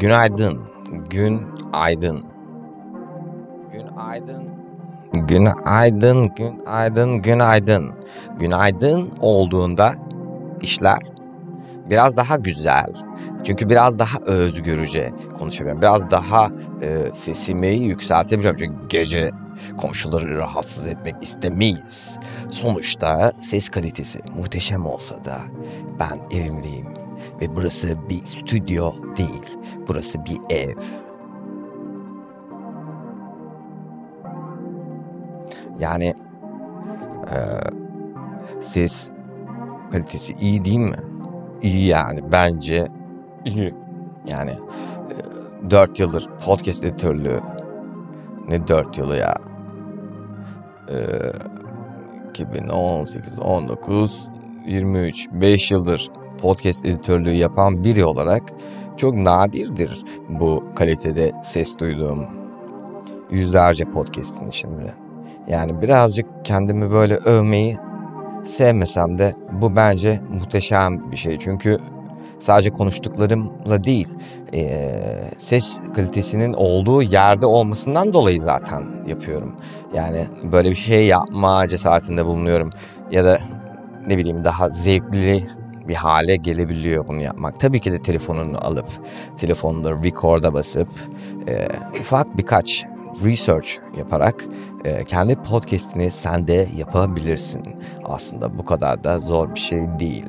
Günaydın. Gün aydın. Gün aydın. Gün aydın, gün aydın, günaydın. Günaydın olduğunda işler biraz daha güzel. Çünkü biraz daha özgürce konuşabiliyorum. Biraz daha e, sesimi yükseltebiliyorum. Çünkü gece komşuları rahatsız etmek istemeyiz. Sonuçta ses kalitesi muhteşem olsa da ben evimdeyim. Ve burası bir stüdyo değil. Burası bir ev. Yani e, ses kalitesi iyi değil mi? İyi yani bence iyi. Yani e, 4 yıldır podcast editörlüğü ne 4 yılı ya? E, 2018, 19, 23, 5 yıldır podcast editörlüğü yapan biri olarak çok nadirdir bu kalitede ses duyduğum yüzlerce podcast'in içinde. Yani birazcık kendimi böyle övmeyi sevmesem de bu bence muhteşem bir şey. Çünkü sadece konuştuklarımla değil e, ses kalitesinin olduğu yerde olmasından dolayı zaten yapıyorum. Yani böyle bir şey yapma cesaretinde bulunuyorum ya da ne bileyim daha zevkli bir hale gelebiliyor bunu yapmak. Tabii ki de telefonunu alıp telefonunda record'a basıp e, ufak birkaç research yaparak e, kendi podcast'ini sen de yapabilirsin. Aslında bu kadar da zor bir şey değil.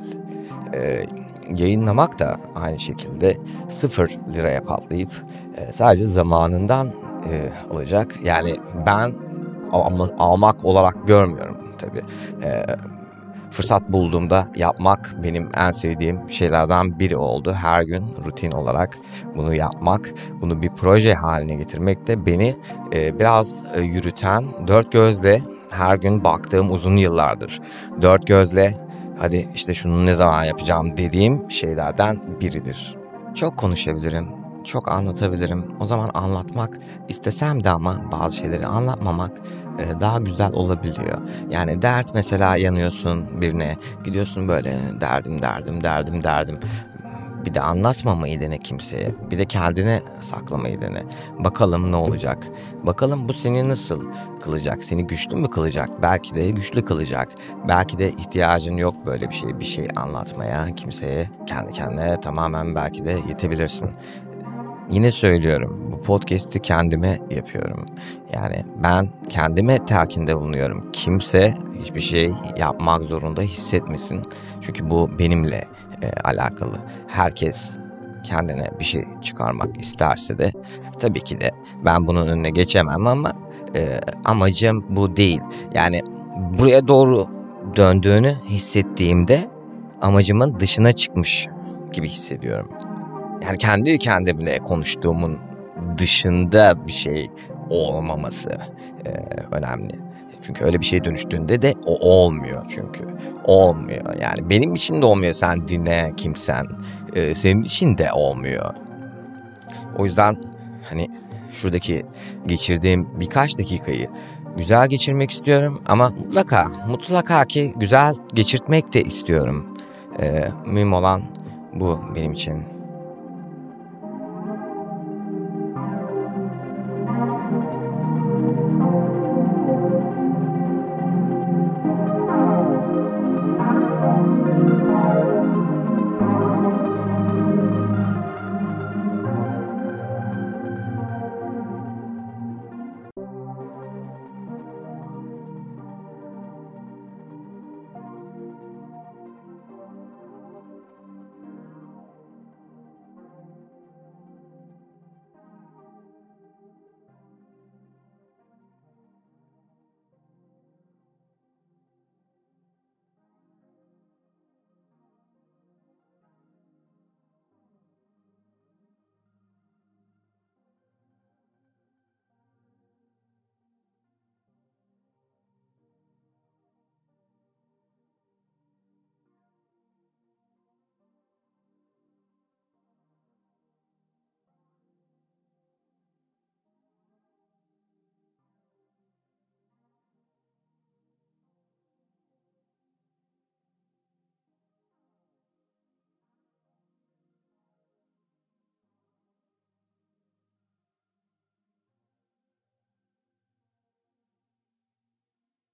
E, yayınlamak da aynı şekilde sıfır liraya patlayıp e, sadece zamanından e, olacak. Yani ben al- almak olarak görmüyorum tabii. E, fırsat bulduğumda yapmak benim en sevdiğim şeylerden biri oldu. Her gün rutin olarak bunu yapmak, bunu bir proje haline getirmek de beni e, biraz e, yürüten, dört gözle her gün baktığım uzun yıllardır. Dört gözle hadi işte şunu ne zaman yapacağım dediğim şeylerden biridir. Çok konuşabilirim, çok anlatabilirim. O zaman anlatmak istesem de ama bazı şeyleri anlatmamak e, daha güzel olabiliyor. Yani dert mesela yanıyorsun birine gidiyorsun böyle derdim derdim derdim derdim. Bir de anlatmamayı dene kimseye. Bir de kendine saklamayı dene. Bakalım ne olacak. Bakalım bu seni nasıl kılacak? Seni güçlü mü kılacak? Belki de güçlü kılacak. Belki de ihtiyacın yok böyle bir şey. Bir şey anlatmaya kimseye. Kendi kendine tamamen belki de yetebilirsin. Yine söylüyorum bu podcast'i kendime yapıyorum. Yani ben kendime telkinde bulunuyorum. Kimse hiçbir şey yapmak zorunda hissetmesin. Çünkü bu benimle e, alakalı. Herkes kendine bir şey çıkarmak isterse de tabii ki de ben bunun önüne geçemem ama e, amacım bu değil. Yani buraya doğru döndüğünü hissettiğimde amacımın dışına çıkmış gibi hissediyorum yani kendi kendimle konuştuğumun dışında bir şey olmaması e, önemli. Çünkü öyle bir şey dönüştüğünde de o olmuyor çünkü. Olmuyor yani benim için de olmuyor sen dinle kimsen. E, senin için de olmuyor. O yüzden hani şuradaki geçirdiğim birkaç dakikayı güzel geçirmek istiyorum ama mutlaka mutlaka ki güzel geçirtmek de istiyorum. E, mühim olan bu benim için